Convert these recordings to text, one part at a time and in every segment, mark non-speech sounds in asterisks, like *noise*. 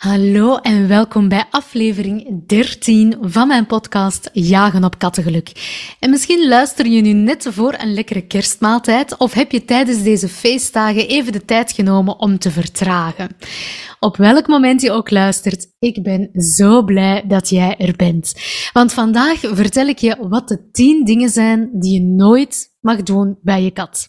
Hallo en welkom bij aflevering 13 van mijn podcast Jagen op Kattengeluk. En misschien luister je nu net voor een lekkere kerstmaaltijd of heb je tijdens deze feestdagen even de tijd genomen om te vertragen. Op welk moment je ook luistert, ik ben zo blij dat jij er bent. Want vandaag vertel ik je wat de 10 dingen zijn die je nooit mag doen bij je kat.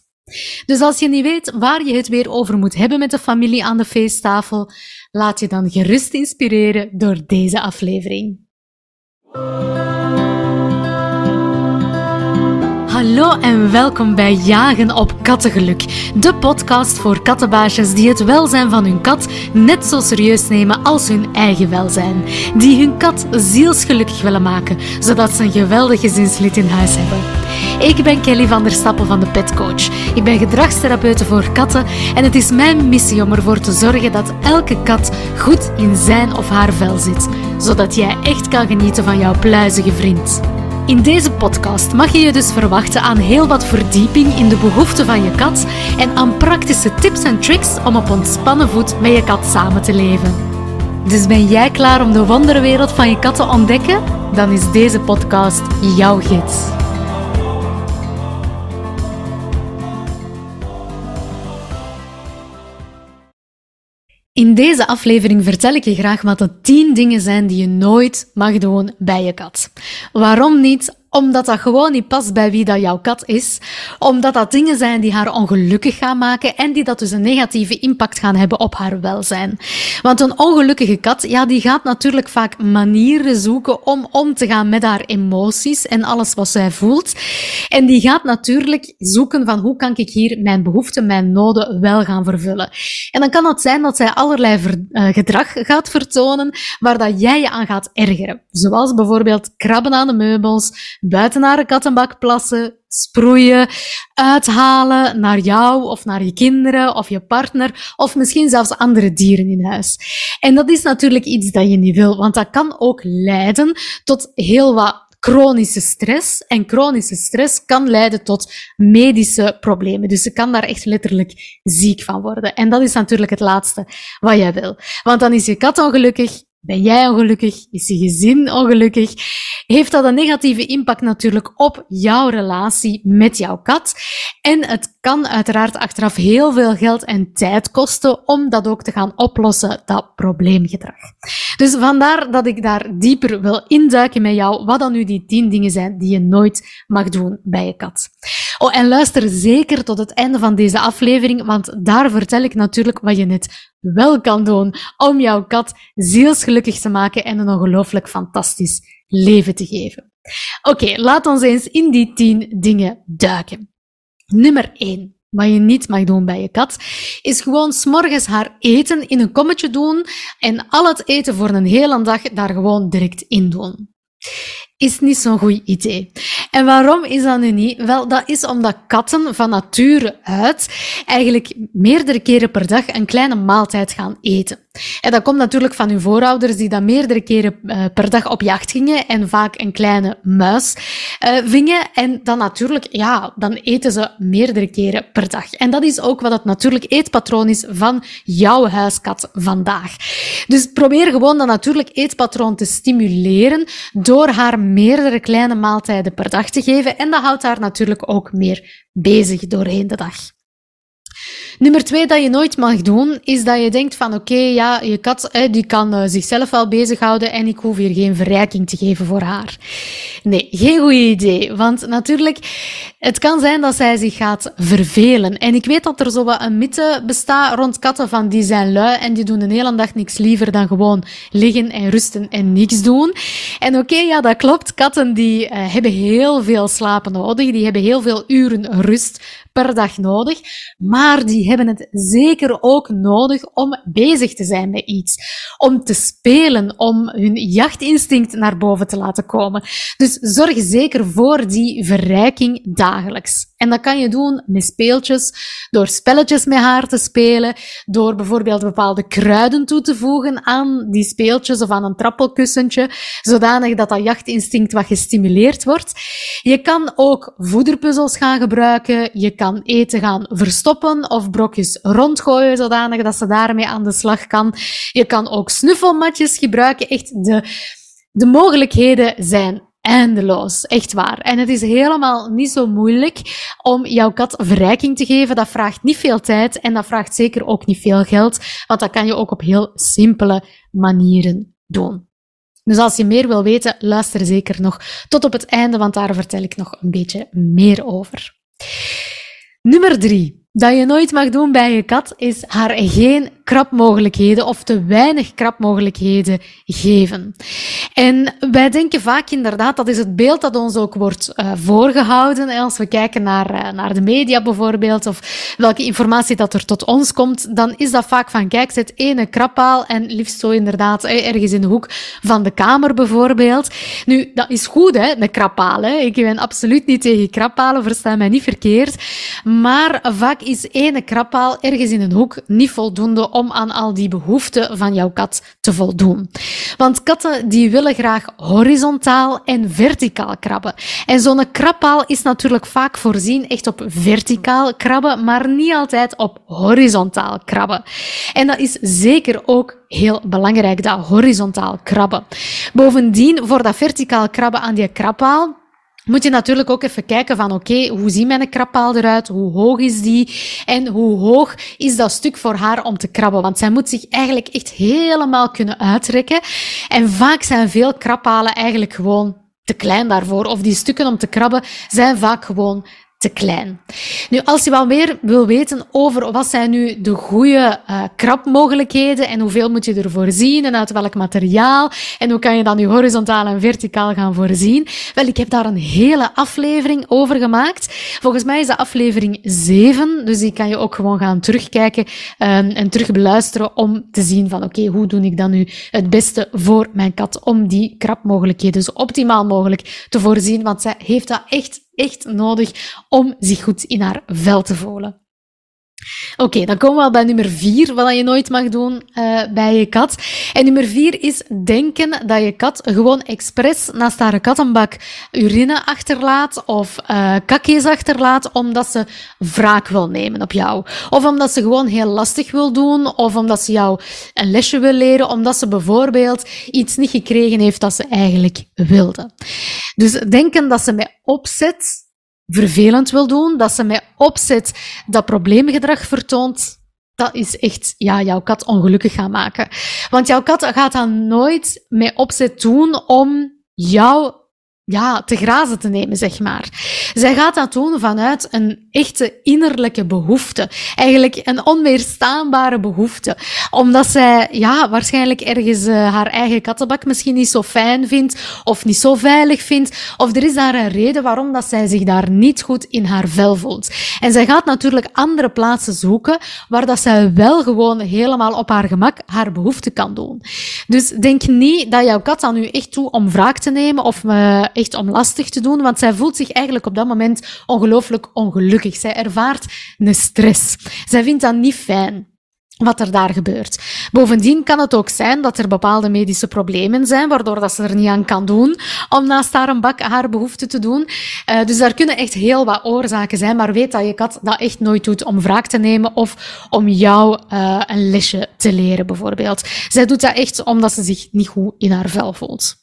Dus als je niet weet waar je het weer over moet hebben met de familie aan de feesttafel, laat je dan gerust inspireren door deze aflevering. Hallo en welkom bij Jagen op Kattengeluk, de podcast voor kattenbaasjes die het welzijn van hun kat net zo serieus nemen als hun eigen welzijn. Die hun kat zielsgelukkig willen maken, zodat ze een geweldig gezinslid in huis hebben. Ik ben Kelly van der Stappen van de Pet Coach. Ik ben gedragstherapeute voor katten en het is mijn missie om ervoor te zorgen dat elke kat goed in zijn of haar vel zit, zodat jij echt kan genieten van jouw pluizige vriend. In deze podcast mag je je dus verwachten aan heel wat verdieping in de behoeften van je kat en aan praktische tips en tricks om op ontspannen voet met je kat samen te leven. Dus ben jij klaar om de wonderwereld van je kat te ontdekken? Dan is deze podcast jouw gids. In deze aflevering vertel ik je graag wat de 10 dingen zijn die je nooit mag doen bij je kat. Waarom niet? Omdat dat gewoon niet past bij wie dat jouw kat is. Omdat dat dingen zijn die haar ongelukkig gaan maken en die dat dus een negatieve impact gaan hebben op haar welzijn. Want een ongelukkige kat, ja, die gaat natuurlijk vaak manieren zoeken om om te gaan met haar emoties en alles wat zij voelt. En die gaat natuurlijk zoeken van hoe kan ik hier mijn behoeften, mijn noden wel gaan vervullen. En dan kan het zijn dat zij allerlei uh, gedrag gaat vertonen waar dat jij je aan gaat ergeren. Zoals bijvoorbeeld krabben aan de meubels, buiten naar de kattenbak plassen, sproeien, uithalen naar jou of naar je kinderen of je partner of misschien zelfs andere dieren in huis. En dat is natuurlijk iets dat je niet wil, want dat kan ook leiden tot heel wat chronische stress. En chronische stress kan leiden tot medische problemen. Dus je kan daar echt letterlijk ziek van worden. En dat is natuurlijk het laatste wat jij wil. Want dan is je kat ongelukkig, ben jij ongelukkig? Is je gezin ongelukkig? Heeft dat een negatieve impact natuurlijk op jouw relatie met jouw kat? En het kan uiteraard achteraf heel veel geld en tijd kosten om dat ook te gaan oplossen, dat probleemgedrag. Dus vandaar dat ik daar dieper wil induiken met jou, wat dan nu die tien dingen zijn die je nooit mag doen bij je kat. Oh, en luister zeker tot het einde van deze aflevering, want daar vertel ik natuurlijk wat je net wel kan doen om jouw kat zielsgelukkig te maken en een ongelooflijk fantastisch leven te geven. Oké, laat ons eens in die tien dingen duiken. Nummer 1. Wat je niet mag doen bij je kat, is gewoon s'morgens haar eten in een kommetje doen en al het eten voor een hele dag daar gewoon direct in doen is niet zo'n goed idee. En waarom is dat nu niet? Wel, dat is omdat katten van nature uit eigenlijk meerdere keren per dag een kleine maaltijd gaan eten. En dat komt natuurlijk van hun voorouders die dan meerdere keren uh, per dag op jacht gingen en vaak een kleine muis uh, vingen. En dan natuurlijk, ja, dan eten ze meerdere keren per dag. En dat is ook wat het natuurlijk eetpatroon is van jouw huiskat vandaag. Dus probeer gewoon dat natuurlijk eetpatroon te stimuleren door haar meerdere kleine maaltijden per dag te geven. En dat houdt haar natuurlijk ook meer bezig doorheen de dag. Nummer twee dat je nooit mag doen, is dat je denkt van oké, ja, je kat die kan uh, zichzelf wel bezighouden en ik hoef hier geen verrijking te geven voor haar. Nee, geen goed idee. Want natuurlijk, het kan zijn dat zij zich gaat vervelen. En ik weet dat er zo wat een mythe bestaat rond katten van die zijn lui en die doen een hele dag niks liever dan gewoon liggen en rusten en niks doen. En oké, ja, dat klopt. Katten die uh, hebben heel veel slapen nodig. Die hebben heel veel uren rust per dag nodig. Maar die hebben het zeker ook nodig om bezig te zijn met iets. Om te spelen, om hun jachtinstinct naar boven te laten komen. Dus zorg zeker voor die verrijking dagelijks. En dat kan je doen met speeltjes, door spelletjes met haar te spelen, door bijvoorbeeld bepaalde kruiden toe te voegen aan die speeltjes of aan een trappelkussentje, zodanig dat dat jachtinstinct wat gestimuleerd wordt. Je kan ook voederpuzzels gaan gebruiken, je kan eten gaan verstoppen of brokjes rondgooien, zodanig dat ze daarmee aan de slag kan. Je kan ook snuffelmatjes gebruiken. Echt, de, de mogelijkheden zijn eindeloos. Echt waar. En het is helemaal niet zo moeilijk om jouw kat verrijking te geven. Dat vraagt niet veel tijd en dat vraagt zeker ook niet veel geld, want dat kan je ook op heel simpele manieren doen. Dus als je meer wil weten, luister zeker nog tot op het einde, want daar vertel ik nog een beetje meer over. Nummer drie dat je nooit mag doen bij je kat, is haar geen krapmogelijkheden of te weinig krapmogelijkheden geven. En wij denken vaak inderdaad, dat is het beeld dat ons ook wordt uh, voorgehouden. Als we kijken naar, uh, naar de media bijvoorbeeld, of welke informatie dat er tot ons komt, dan is dat vaak van, kijk, zet ene krappaal en liefst zo inderdaad eh, ergens in de hoek van de kamer bijvoorbeeld. Nu, dat is goed, hè, een krappaal. Hè. Ik ben absoluut niet tegen krappalen, versta mij niet verkeerd. Maar vaak is ene krappaal ergens in een hoek niet voldoende om aan al die behoeften van jouw kat te voldoen. Want katten die willen graag horizontaal en verticaal krabben. En zo'n krabpaal is natuurlijk vaak voorzien echt op verticaal krabben, maar niet altijd op horizontaal krabben. En dat is zeker ook heel belangrijk, dat horizontaal krabben. Bovendien, voor dat verticaal krabben aan die krabpaal, moet je natuurlijk ook even kijken van oké, okay, hoe ziet mijn krabpaal eruit? Hoe hoog is die? En hoe hoog is dat stuk voor haar om te krabben? Want zij moet zich eigenlijk echt helemaal kunnen uitrekken. En vaak zijn veel krabbalen eigenlijk gewoon te klein daarvoor. Of die stukken om te krabben zijn vaak gewoon te klein. Nu, als je wat meer wil weten over wat zijn nu de goede uh, krabmogelijkheden en hoeveel moet je ervoor zien en uit welk materiaal en hoe kan je dan je horizontaal en verticaal gaan voorzien, wel, ik heb daar een hele aflevering over gemaakt. Volgens mij is dat aflevering 7, dus die kan je ook gewoon gaan terugkijken um, en terugbeluisteren om te zien van oké, hoe doe ik dan nu het beste voor mijn kat om die krabmogelijkheden zo optimaal mogelijk te voorzien, want zij heeft dat echt echt nodig om zich goed in haar vel te voelen. Oké, dan komen we al bij nummer vier, wat je nooit mag doen uh, bij je kat. En nummer vier is denken dat je kat gewoon expres naast haar kattenbak urine achterlaat of uh, kakjes achterlaat, omdat ze wraak wil nemen op jou. Of omdat ze gewoon heel lastig wil doen, of omdat ze jou een lesje wil leren, omdat ze bijvoorbeeld iets niet gekregen heeft dat ze eigenlijk wilde. Dus denken dat ze met opzet vervelend wil doen, dat ze met opzet dat probleemgedrag vertoont, dat is echt ja, jouw kat ongelukkig gaan maken. Want jouw kat gaat dat nooit met opzet doen om jou ja, te grazen te nemen, zeg maar. Zij gaat dat doen vanuit een echte innerlijke behoefte. Eigenlijk een onweerstaanbare behoefte. Omdat zij, ja, waarschijnlijk ergens uh, haar eigen kattenbak misschien niet zo fijn vindt, of niet zo veilig vindt, of er is daar een reden waarom dat zij zich daar niet goed in haar vel voelt. En zij gaat natuurlijk andere plaatsen zoeken, waar dat zij wel gewoon helemaal op haar gemak haar behoefte kan doen. Dus denk niet dat jouw kat dan nu echt toe om wraak te nemen, of uh, echt om lastig te doen, want zij voelt zich eigenlijk op dat moment ongelooflijk ongelukkig. Zij ervaart een stress. Zij vindt dat niet fijn wat er daar gebeurt. Bovendien kan het ook zijn dat er bepaalde medische problemen zijn, waardoor dat ze er niet aan kan doen om naast haar een bak haar behoefte te doen. Uh, dus daar kunnen echt heel wat oorzaken zijn, maar weet dat je kat dat echt nooit doet om wraak te nemen of om jou uh, een lesje te leren, bijvoorbeeld. Zij doet dat echt omdat ze zich niet goed in haar vel voelt.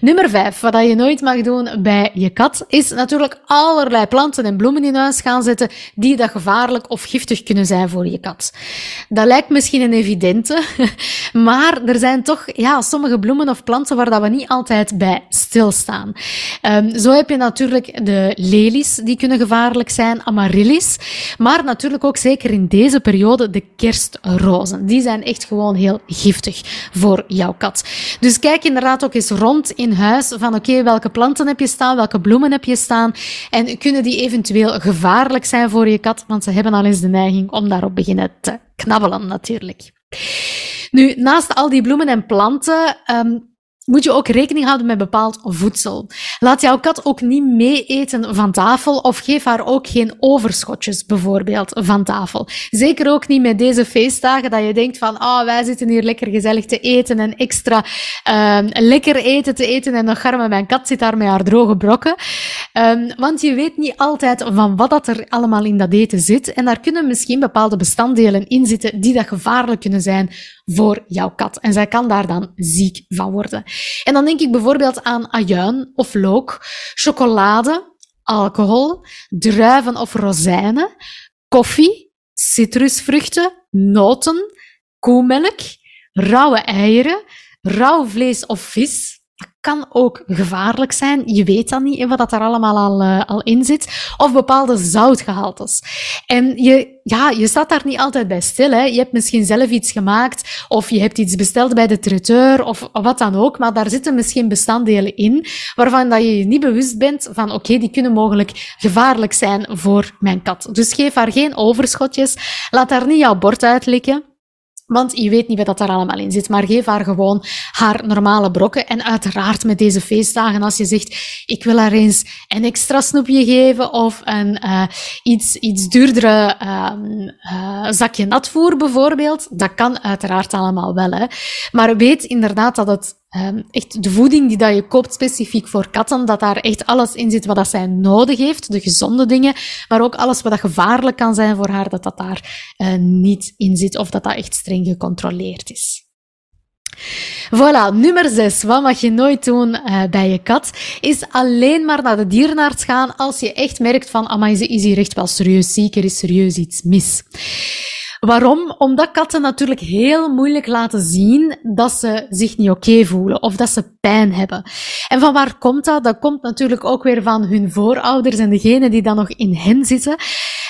Nummer 5, wat je nooit mag doen bij je kat, is natuurlijk allerlei planten en bloemen in huis gaan zetten die dat gevaarlijk of giftig kunnen zijn voor je kat. Dat lijkt misschien een evidente, *laughs* maar er zijn toch ja, sommige bloemen of planten waar dat we niet altijd bij stilstaan. Um, zo heb je natuurlijk de lelies, die kunnen gevaarlijk zijn, amaryllis, maar natuurlijk ook zeker in deze periode de kerstrozen. Die zijn echt gewoon heel giftig voor jouw kat. Dus kijk inderdaad ook eens rond in huis van oké, welke planten heb je staan, welke bloemen heb je staan en kunnen die eventueel gevaarlijk zijn voor je kat, want ze hebben al eens de neiging om daarop beginnen te knabbelen natuurlijk. Nu, naast al die bloemen en planten um, moet je ook rekening houden met bepaald voedsel. Laat jouw kat ook niet mee eten van tafel of geef haar ook geen overschotjes bijvoorbeeld van tafel. Zeker ook niet met deze feestdagen dat je denkt van, oh, wij zitten hier lekker gezellig te eten en extra um, lekker eten te eten en nog garme mijn kat zit daar met haar droge brokken. Um, want je weet niet altijd van wat dat er allemaal in dat eten zit en daar kunnen misschien bepaalde bestanddelen in zitten die dat gevaarlijk kunnen zijn voor jouw kat. En zij kan daar dan ziek van worden. En dan denk ik bijvoorbeeld aan ajuin of look, chocolade, alcohol, druiven of rozijnen, koffie, citrusvruchten, noten, koemelk, rauwe eieren, rauw vlees of vis, kan ook gevaarlijk zijn. Je weet dan niet wat dat er allemaal al, uh, al in zit. Of bepaalde zoutgehaltes. En je, ja, je staat daar niet altijd bij stil. Hè. Je hebt misschien zelf iets gemaakt, of je hebt iets besteld bij de traiteur, of wat dan ook. Maar daar zitten misschien bestanddelen in, waarvan dat je je niet bewust bent van, oké, die kunnen mogelijk gevaarlijk zijn voor mijn kat. Dus geef haar geen overschotjes. Laat haar niet jouw bord uitlikken. Want je weet niet wat er allemaal in zit. Maar geef haar gewoon haar normale brokken. En uiteraard met deze feestdagen, als je zegt, ik wil haar eens een extra snoepje geven of een uh, iets, iets duurdere uh, uh, zakje natvoer bijvoorbeeld. Dat kan uiteraard allemaal wel. Hè. Maar weet inderdaad dat het Um, echt de voeding die dat je koopt specifiek voor katten, dat daar echt alles in zit wat dat zij nodig heeft, de gezonde dingen, maar ook alles wat dat gevaarlijk kan zijn voor haar, dat dat daar uh, niet in zit of dat dat echt streng gecontroleerd is. Voilà, nummer 6. Wat mag je nooit doen uh, bij je kat? Is alleen maar naar de dierenarts gaan als je echt merkt van, amai, ze is hier echt wel serieus ziek, er is serieus iets mis. Waarom? Omdat katten natuurlijk heel moeilijk laten zien dat ze zich niet oké voelen of dat ze pijn hebben. En van waar komt dat? Dat komt natuurlijk ook weer van hun voorouders en degenen die dan nog in hen zitten.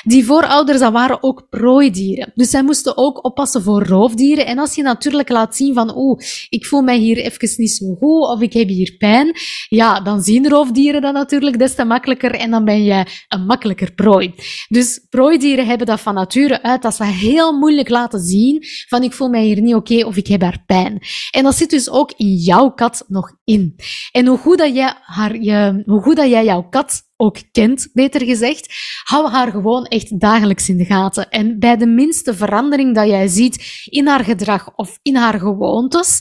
Die voorouders, dat waren ook prooidieren. Dus zij moesten ook oppassen voor roofdieren. En als je natuurlijk laat zien van, oeh, ik voel mij hier even niet zo goed of ik heb hier pijn, ja, dan zien roofdieren dat natuurlijk des te makkelijker en dan ben je een makkelijker prooi. Dus prooidieren hebben dat van nature uit dat ze heel moeilijk laten zien van, ik voel mij hier niet oké of ik heb haar pijn. En dat zit dus ook in jouw kat nog in. En hoe goed dat jij haar, je, hoe goed dat jij jouw kat ook kent, beter gezegd, hou haar gewoon echt dagelijks in de gaten. En bij de minste verandering dat jij ziet in haar gedrag of in haar gewoontes,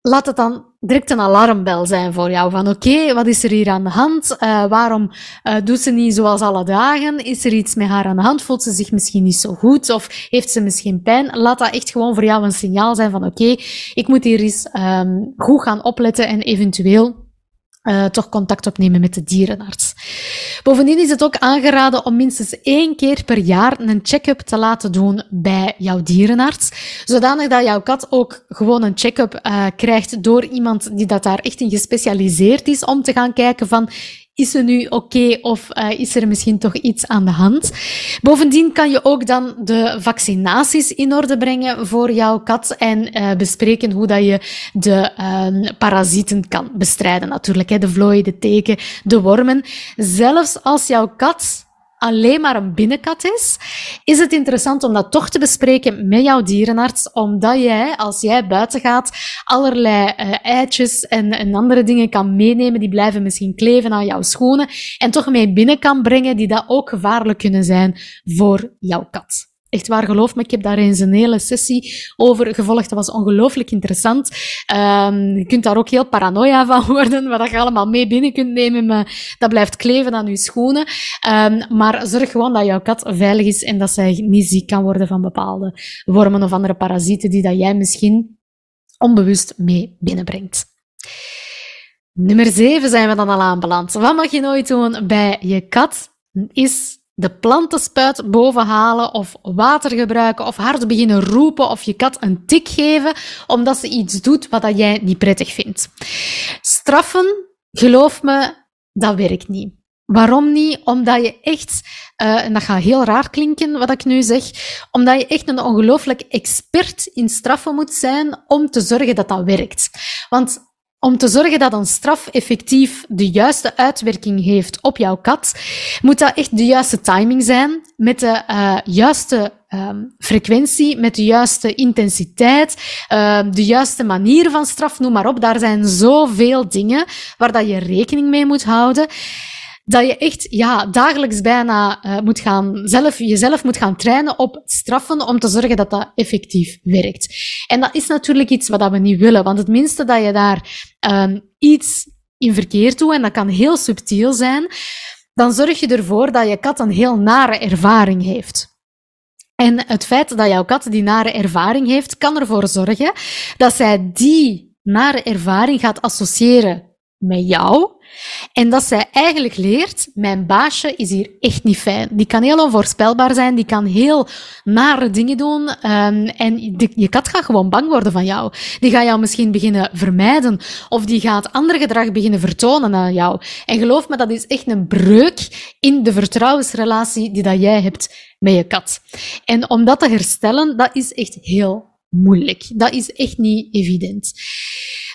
laat het dan direct een alarmbel zijn voor jou. Van oké, wat is er hier aan de hand? Uh, waarom uh, doet ze niet zoals alle dagen? Is er iets met haar aan de hand? Voelt ze zich misschien niet zo goed? Of heeft ze misschien pijn? Laat dat echt gewoon voor jou een signaal zijn van oké, ik moet hier eens um, goed gaan opletten en eventueel uh, toch contact opnemen met de dierenarts. Bovendien is het ook aangeraden om minstens één keer per jaar een check-up te laten doen bij jouw dierenarts, zodanig dat jouw kat ook gewoon een check-up uh, krijgt door iemand die dat daar echt in gespecialiseerd is om te gaan kijken van is ze nu oké okay, of uh, is er misschien toch iets aan de hand? Bovendien kan je ook dan de vaccinaties in orde brengen voor jouw kat en uh, bespreken hoe dat je de uh, parasieten kan bestrijden natuurlijk. Hè, de vlooien, de teken, de wormen. Zelfs als jouw kat alleen maar een binnenkat is, is het interessant om dat toch te bespreken met jouw dierenarts, omdat jij, als jij buiten gaat, allerlei uh, eitjes en, en andere dingen kan meenemen, die blijven misschien kleven aan jouw schoenen, en toch mee binnen kan brengen, die dat ook gevaarlijk kunnen zijn voor jouw kat. Echt waar, geloof me, ik heb daar eens een hele sessie over gevolgd. Dat was ongelooflijk interessant. Um, je kunt daar ook heel paranoia van worden, wat je allemaal mee binnen kunt nemen, maar dat blijft kleven aan je schoenen. Um, maar zorg gewoon dat jouw kat veilig is en dat zij niet ziek kan worden van bepaalde wormen of andere parasieten die dat jij misschien onbewust mee binnenbrengt. Nummer 7 zijn we dan al aanbeland. Wat mag je nooit doen bij je kat? Is de plantenspuit bovenhalen of water gebruiken of hard beginnen roepen of je kat een tik geven omdat ze iets doet wat dat jij niet prettig vindt. Straffen, geloof me, dat werkt niet. Waarom niet? Omdat je echt, uh, en dat gaat heel raar klinken wat ik nu zeg, omdat je echt een ongelooflijk expert in straffen moet zijn om te zorgen dat dat werkt. Want om te zorgen dat een straf effectief de juiste uitwerking heeft op jouw kat, moet dat echt de juiste timing zijn, met de uh, juiste um, frequentie, met de juiste intensiteit, uh, de juiste manier van straf, noem maar op. Daar zijn zoveel dingen waar dat je rekening mee moet houden dat je echt ja, dagelijks bijna uh, moet gaan, zelf, jezelf moet gaan trainen op straffen om te zorgen dat dat effectief werkt. En dat is natuurlijk iets wat we niet willen, want het minste dat je daar um, iets in verkeerd doet, en dat kan heel subtiel zijn, dan zorg je ervoor dat je kat een heel nare ervaring heeft. En het feit dat jouw kat die nare ervaring heeft, kan ervoor zorgen dat zij die nare ervaring gaat associëren met jou, en dat zij eigenlijk leert, mijn baasje is hier echt niet fijn. Die kan heel onvoorspelbaar zijn, die kan heel nare dingen doen. Um, en je kat gaat gewoon bang worden van jou. Die gaat jou misschien beginnen vermijden. Of die gaat ander gedrag beginnen vertonen aan jou. En geloof me, dat is echt een breuk in de vertrouwensrelatie die dat jij hebt met je kat. En om dat te herstellen, dat is echt heel moeilijk. Dat is echt niet evident.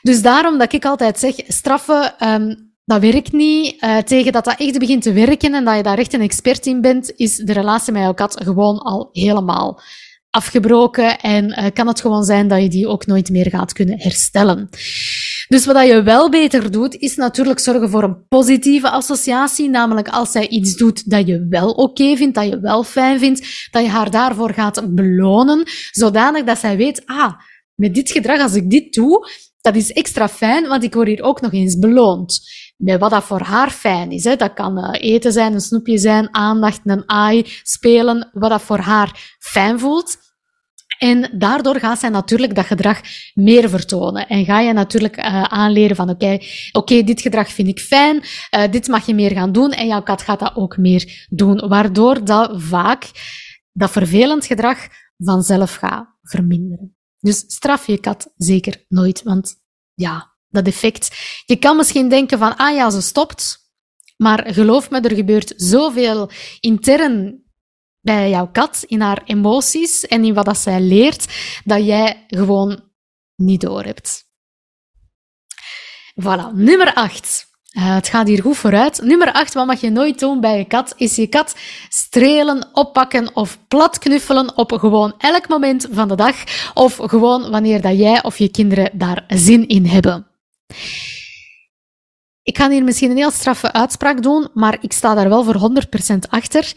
Dus daarom dat ik altijd zeg, straffen um, dat werkt niet. Uh, tegen dat dat echt begint te werken en dat je daar echt een expert in bent, is de relatie met jouw kat gewoon al helemaal afgebroken en uh, kan het gewoon zijn dat je die ook nooit meer gaat kunnen herstellen. Dus wat je wel beter doet, is natuurlijk zorgen voor een positieve associatie. Namelijk als zij iets doet dat je wel oké vindt, dat je wel fijn vindt, dat je haar daarvoor gaat belonen, zodanig dat zij weet, ah, met dit gedrag, als ik dit doe, dat is extra fijn, want ik word hier ook nog eens beloond met wat dat voor haar fijn is. Hè. Dat kan uh, eten zijn, een snoepje zijn, aandacht, een ai, spelen, wat dat voor haar fijn voelt. En daardoor gaat zij natuurlijk dat gedrag meer vertonen. En ga je natuurlijk uh, aanleren van oké, oké, dit gedrag vind ik fijn, uh, dit mag je meer gaan doen en jouw kat gaat dat ook meer doen. Waardoor dat vaak dat vervelend gedrag vanzelf gaat verminderen. Dus straf je kat zeker nooit, want ja, dat effect. Je kan misschien denken van, ah ja, ze stopt. Maar geloof me, er gebeurt zoveel intern bij jouw kat, in haar emoties en in wat dat zij leert, dat jij gewoon niet door hebt. Voilà, nummer 8. Uh, het gaat hier goed vooruit. Nummer 8, wat mag je nooit doen bij je kat, is je kat strelen, oppakken of plat knuffelen op gewoon elk moment van de dag of gewoon wanneer dat jij of je kinderen daar zin in hebben. Ik ga hier misschien een heel straffe uitspraak doen, maar ik sta daar wel voor 100% achter.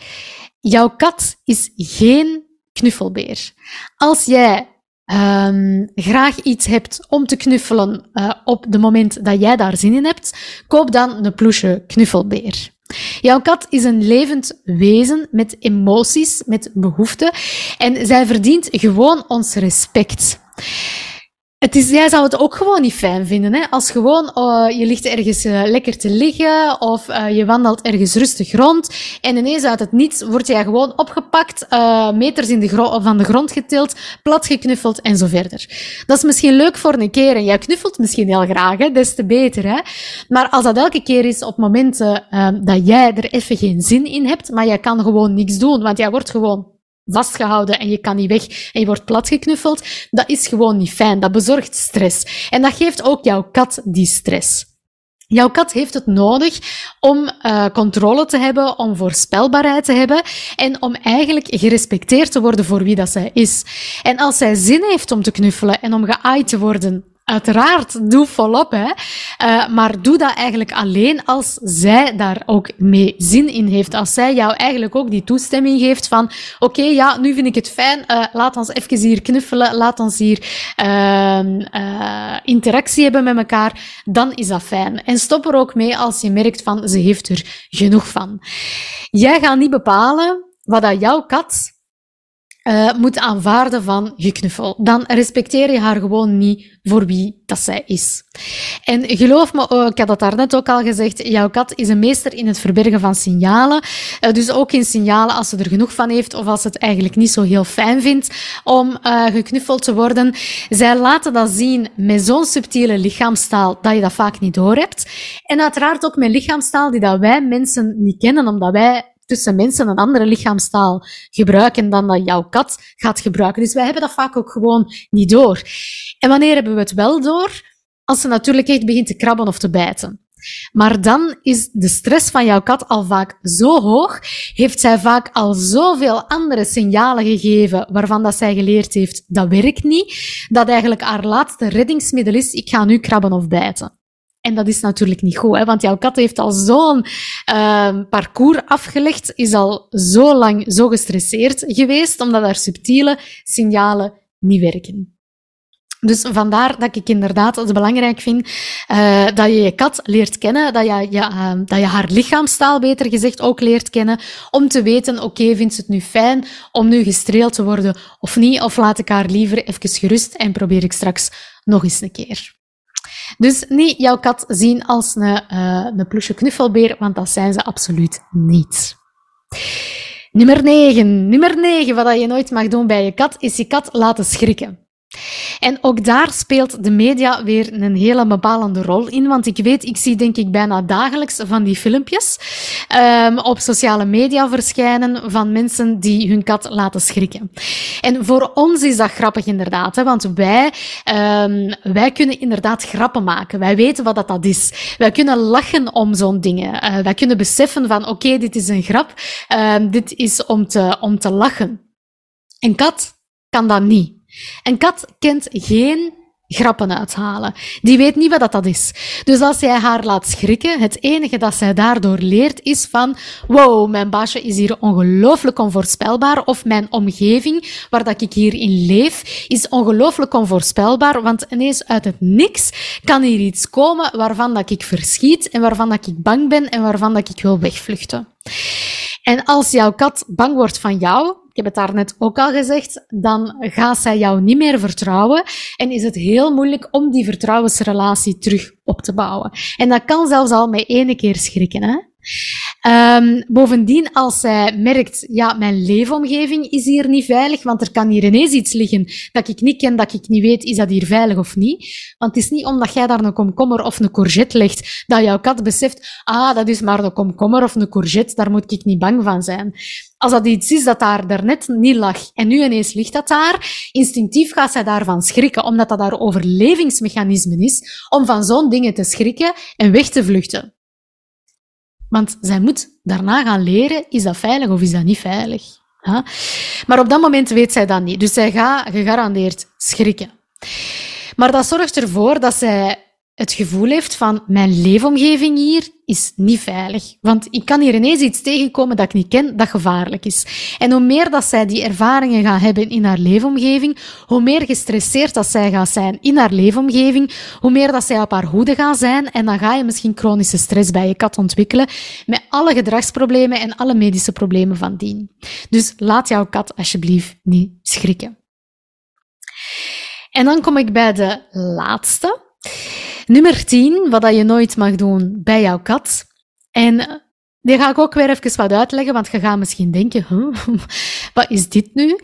Jouw kat is geen knuffelbeer. Als jij um, graag iets hebt om te knuffelen uh, op het moment dat jij daar zin in hebt, koop dan een ploesje knuffelbeer. Jouw kat is een levend wezen met emoties, met behoeften en zij verdient gewoon ons respect. Het is, jij zou het ook gewoon niet fijn vinden, hè? Als gewoon uh, je ligt ergens uh, lekker te liggen of uh, je wandelt ergens rustig rond en ineens uit het niets word jij gewoon opgepakt, meters in de van de grond getild, platgeknuffeld en zo verder. Dat is misschien leuk voor een keer en jij knuffelt misschien heel graag, hè? des te beter. Hè? Maar als dat elke keer is op momenten dat jij er even geen zin in hebt, maar jij kan gewoon niks doen, want jij wordt gewoon vastgehouden en je kan niet weg en je wordt platgeknuffeld, dat is gewoon niet fijn. Dat bezorgt stress. En dat geeft ook jouw kat die stress. Jouw kat heeft het nodig om uh, controle te hebben, om voorspelbaarheid te hebben en om eigenlijk gerespecteerd te worden voor wie dat zij is. En als zij zin heeft om te knuffelen en om geaaid te worden Uiteraard, doe volop, hè. Uh, maar doe dat eigenlijk alleen als zij daar ook mee zin in heeft. Als zij jou eigenlijk ook die toestemming geeft van, oké, ja, nu vind ik het fijn, uh, laat ons even hier knuffelen, laat ons hier uh, interactie hebben met elkaar, dan is dat fijn. En stop er ook mee als je merkt van, ze heeft er genoeg van. Jij gaat niet bepalen wat dat jouw kat uh, moet aanvaarden van geknuffel. Dan respecteer je haar gewoon niet voor wie dat zij is. En geloof me, oh, ik had dat daarnet ook al gezegd, jouw kat is een meester in het verbergen van signalen. Uh, dus ook in signalen als ze er genoeg van heeft of als ze het eigenlijk niet zo heel fijn vindt om uh, geknuffeld te worden. Zij laten dat zien met zo'n subtiele lichaamstaal dat je dat vaak niet doorhebt. En uiteraard ook met lichaamstaal die dat wij mensen niet kennen, omdat wij tussen mensen een andere lichaamstaal gebruiken dan dat jouw kat gaat gebruiken. Dus wij hebben dat vaak ook gewoon niet door. En wanneer hebben we het wel door? als ze natuurlijk echt begint te krabben of te bijten. Maar dan is de stress van jouw kat al vaak zo hoog, heeft zij vaak al zoveel andere signalen gegeven waarvan dat zij geleerd heeft, dat werkt niet, dat eigenlijk haar laatste reddingsmiddel is, ik ga nu krabben of bijten. En dat is natuurlijk niet goed, hè? want jouw kat heeft al zo'n uh, parcours afgelegd, is al zo lang zo gestresseerd geweest, omdat haar subtiele signalen niet werken. Dus vandaar dat ik inderdaad het belangrijk vind uh, dat je je kat leert kennen, dat je, ja, uh, dat je haar lichaamstaal beter gezegd ook leert kennen, om te weten, oké, vindt ze het nu fijn om nu gestreeld te worden of niet, of laat ik haar liever even gerust en probeer ik straks nog eens een keer. Dus niet jouw kat zien als een, uh, een ploesje knuffelbeer, want dat zijn ze absoluut niet. Nummer 9. Nummer 9, wat je nooit mag doen bij je kat, is je kat laten schrikken. En ook daar speelt de media weer een hele bepalende rol in, want ik weet, ik zie denk ik bijna dagelijks van die filmpjes um, op sociale media verschijnen van mensen die hun kat laten schrikken. En voor ons is dat grappig inderdaad, hè, want wij, um, wij kunnen inderdaad grappen maken. Wij weten wat dat, dat is. Wij kunnen lachen om zo'n dingen. Uh, wij kunnen beseffen van, oké, dit is een grap, um, dit is om te, om te lachen. Een kat kan dat niet. Een kat kent geen grappen uithalen. Die weet niet wat dat is. Dus als jij haar laat schrikken, het enige dat zij daardoor leert is van wow, mijn baasje is hier ongelooflijk onvoorspelbaar of mijn omgeving waar dat ik hierin leef is ongelooflijk onvoorspelbaar, want ineens uit het niks kan hier iets komen waarvan dat ik verschiet en waarvan dat ik bang ben en waarvan dat ik wil wegvluchten. En als jouw kat bang wordt van jou, ik heb het daarnet ook al gezegd, dan gaat zij jou niet meer vertrouwen en is het heel moeilijk om die vertrouwensrelatie terug op te bouwen. En dat kan zelfs al met ene keer schrikken. Hè? Um, bovendien, als zij merkt, ja, mijn leefomgeving is hier niet veilig, want er kan hier ineens iets liggen dat ik niet ken, dat ik niet weet, is dat hier veilig of niet? Want het is niet omdat jij daar een komkommer of een courgette legt, dat jouw kat beseft, ah, dat is maar een komkommer of een courgette, daar moet ik niet bang van zijn. Als dat iets is dat daar daarnet niet lag en nu ineens ligt dat daar, instinctief gaat zij daarvan schrikken, omdat dat haar overlevingsmechanisme is om van zo'n dingen te schrikken en weg te vluchten. Want zij moet daarna gaan leren, is dat veilig of is dat niet veilig? Maar op dat moment weet zij dat niet. Dus zij gaat gegarandeerd schrikken. Maar dat zorgt ervoor dat zij het gevoel heeft van mijn leefomgeving hier is niet veilig. Want ik kan hier ineens iets tegenkomen dat ik niet ken, dat gevaarlijk is. En hoe meer dat zij die ervaringen gaat hebben in haar leefomgeving, hoe meer gestresseerd dat zij gaat zijn in haar leefomgeving, hoe meer dat zij op haar hoede gaat zijn. En dan ga je misschien chronische stress bij je kat ontwikkelen, met alle gedragsproblemen en alle medische problemen van dien. Dus laat jouw kat alsjeblieft niet schrikken. En dan kom ik bij de laatste. Nummer 10, wat je nooit mag doen bij jouw kat. En eh, die ga ik ook weer even wat uitleggen, want je gaat misschien denken, huh, *laughs* wat is dit nu?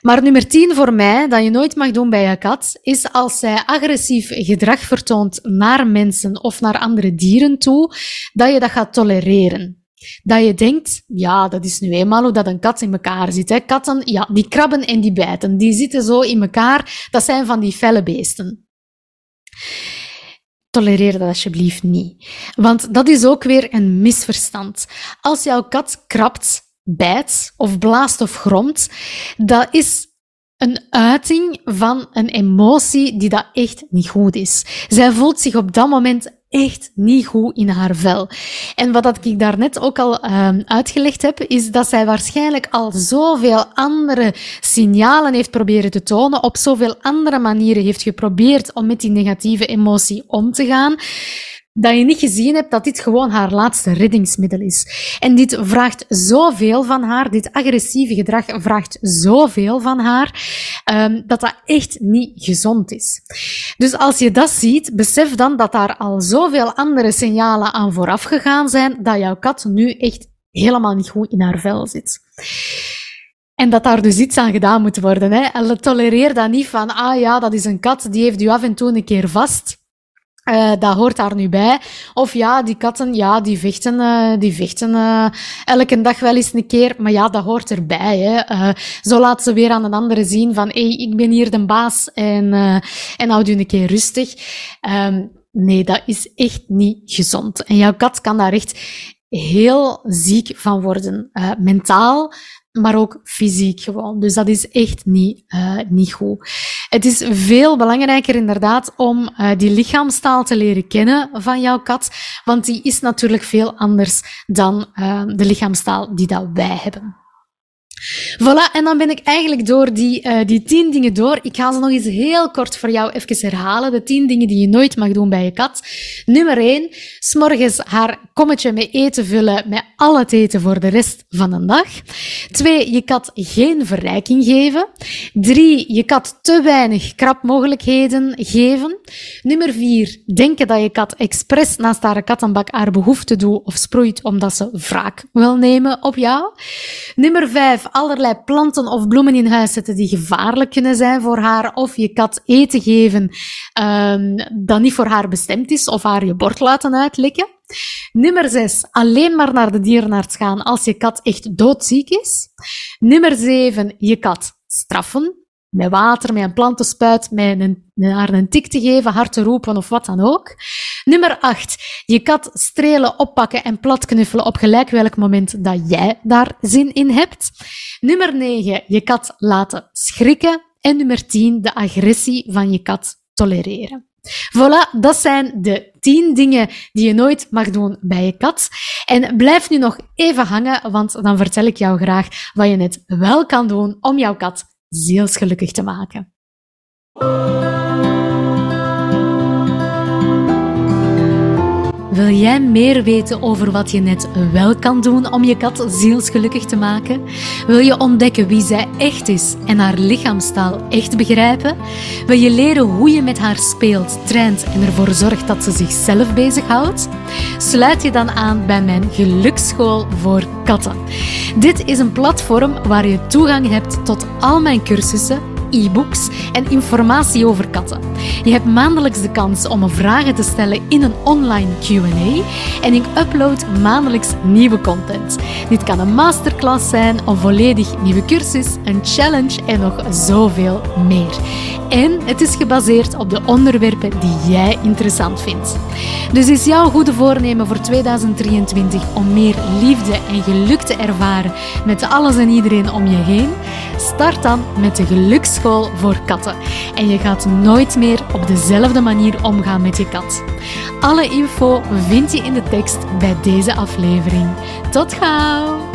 Maar nummer 10 voor mij, dat je nooit mag doen bij je kat, is als zij agressief gedrag vertoont naar mensen of naar andere dieren toe, dat je dat gaat tolereren. Dat je denkt, ja, dat is nu eenmaal hoe dat een kat in elkaar zit. Hè. Katten, ja, die krabben en die bijten, die zitten zo in elkaar. Dat zijn van die felle beesten. Tolereer dat alsjeblieft niet. Want dat is ook weer een misverstand. Als jouw kat krabt, bijt of blaast of gromt, dat is een uiting van een emotie die dat echt niet goed is. Zij voelt zich op dat moment echt niet goed in haar vel. En wat dat ik daarnet ook al uh, uitgelegd heb, is dat zij waarschijnlijk al zoveel andere signalen heeft proberen te tonen, op zoveel andere manieren heeft geprobeerd om met die negatieve emotie om te gaan, dat je niet gezien hebt dat dit gewoon haar laatste reddingsmiddel is. En dit vraagt zoveel van haar, dit agressieve gedrag vraagt zoveel van haar, um, dat dat echt niet gezond is. Dus als je dat ziet, besef dan dat daar al zoveel andere signalen aan vooraf gegaan zijn, dat jouw kat nu echt helemaal niet goed in haar vel zit. En dat daar dus iets aan gedaan moet worden. Hè. Tolereer dat niet van, ah ja, dat is een kat, die heeft u af en toe een keer vast. Uh, dat hoort daar nu bij. Of ja, die katten, ja, die vechten, uh, die vechten uh, elke dag wel eens een keer. Maar ja, dat hoort erbij. Hè. zo laat ze weer aan een andere zien van, hé, hey, ik ben hier de baas en, en houd u een keer rustig. Um, nee, dat is echt niet gezond. En jouw kat kan daar echt heel ziek van worden. mentaal, maar ook fysiek gewoon. Dus dat is echt niet, uh, niet goed. Het is veel belangrijker inderdaad om uh, die lichaamstaal te leren kennen van jouw kat, want die is natuurlijk veel anders dan uh, de lichaamstaal die dat wij hebben. Voilà, en dan ben ik eigenlijk door die, uh, die tien dingen door. Ik ga ze nog eens heel kort voor jou even herhalen. De tien dingen die je nooit mag doen bij je kat. Nummer één, s'morgens haar kommetje met eten vullen met al het eten voor de rest van de dag. Twee, je kat geen verrijking geven. Drie, je kat te weinig krapmogelijkheden geven. Nummer vier, denken dat je kat expres naast haar kattenbak haar behoefte doet of sproeit omdat ze wraak wil nemen op jou. Nummer vijf, allerlei planten of bloemen in huis zetten die gevaarlijk kunnen zijn voor haar, of je kat eten geven um, dat niet voor haar bestemd is, of haar je bord laten uitlikken. Nummer 6. Alleen maar naar de dierenarts gaan als je kat echt doodziek is. Nummer 7. Je kat straffen. Met water, met een plantenspuit, met een, haar een tik te geven, hard te roepen of wat dan ook. Nummer 8. Je kat strelen, oppakken en platknuffelen op gelijk welk moment dat jij daar zin in hebt. Nummer 9. Je kat laten schrikken. En nummer 10. De agressie van je kat tolereren. Voilà, dat zijn de 10 dingen die je nooit mag doen bij je kat. En blijf nu nog even hangen, want dan vertel ik jou graag wat je net wel kan doen om jouw kat zielsgelukkig te maken. Wil jij meer weten over wat je net wel kan doen om je kat zielsgelukkig te maken? Wil je ontdekken wie zij echt is en haar lichaamstaal echt begrijpen? Wil je leren hoe je met haar speelt, traint en ervoor zorgt dat ze zichzelf bezighoudt? Sluit je dan aan bij mijn geluksschool voor katten. Dit is een platform waar je toegang hebt tot al mijn cursussen e-books en informatie over Je hebt maandelijks de kans om vragen te stellen in een online QA en ik upload maandelijks nieuwe content. Dit kan een masterclass zijn, een volledig nieuwe cursus, een challenge en nog zoveel meer. En het is gebaseerd op de onderwerpen die jij interessant vindt. Dus is jouw goede voornemen voor 2023 om meer liefde en geluk te ervaren met alles en iedereen om je heen? Start dan met de geluksschool voor katten. En je gaat nooit meer op dezelfde manier omgaan met je kat. Alle info vind je in de tekst bij deze aflevering. Tot gauw!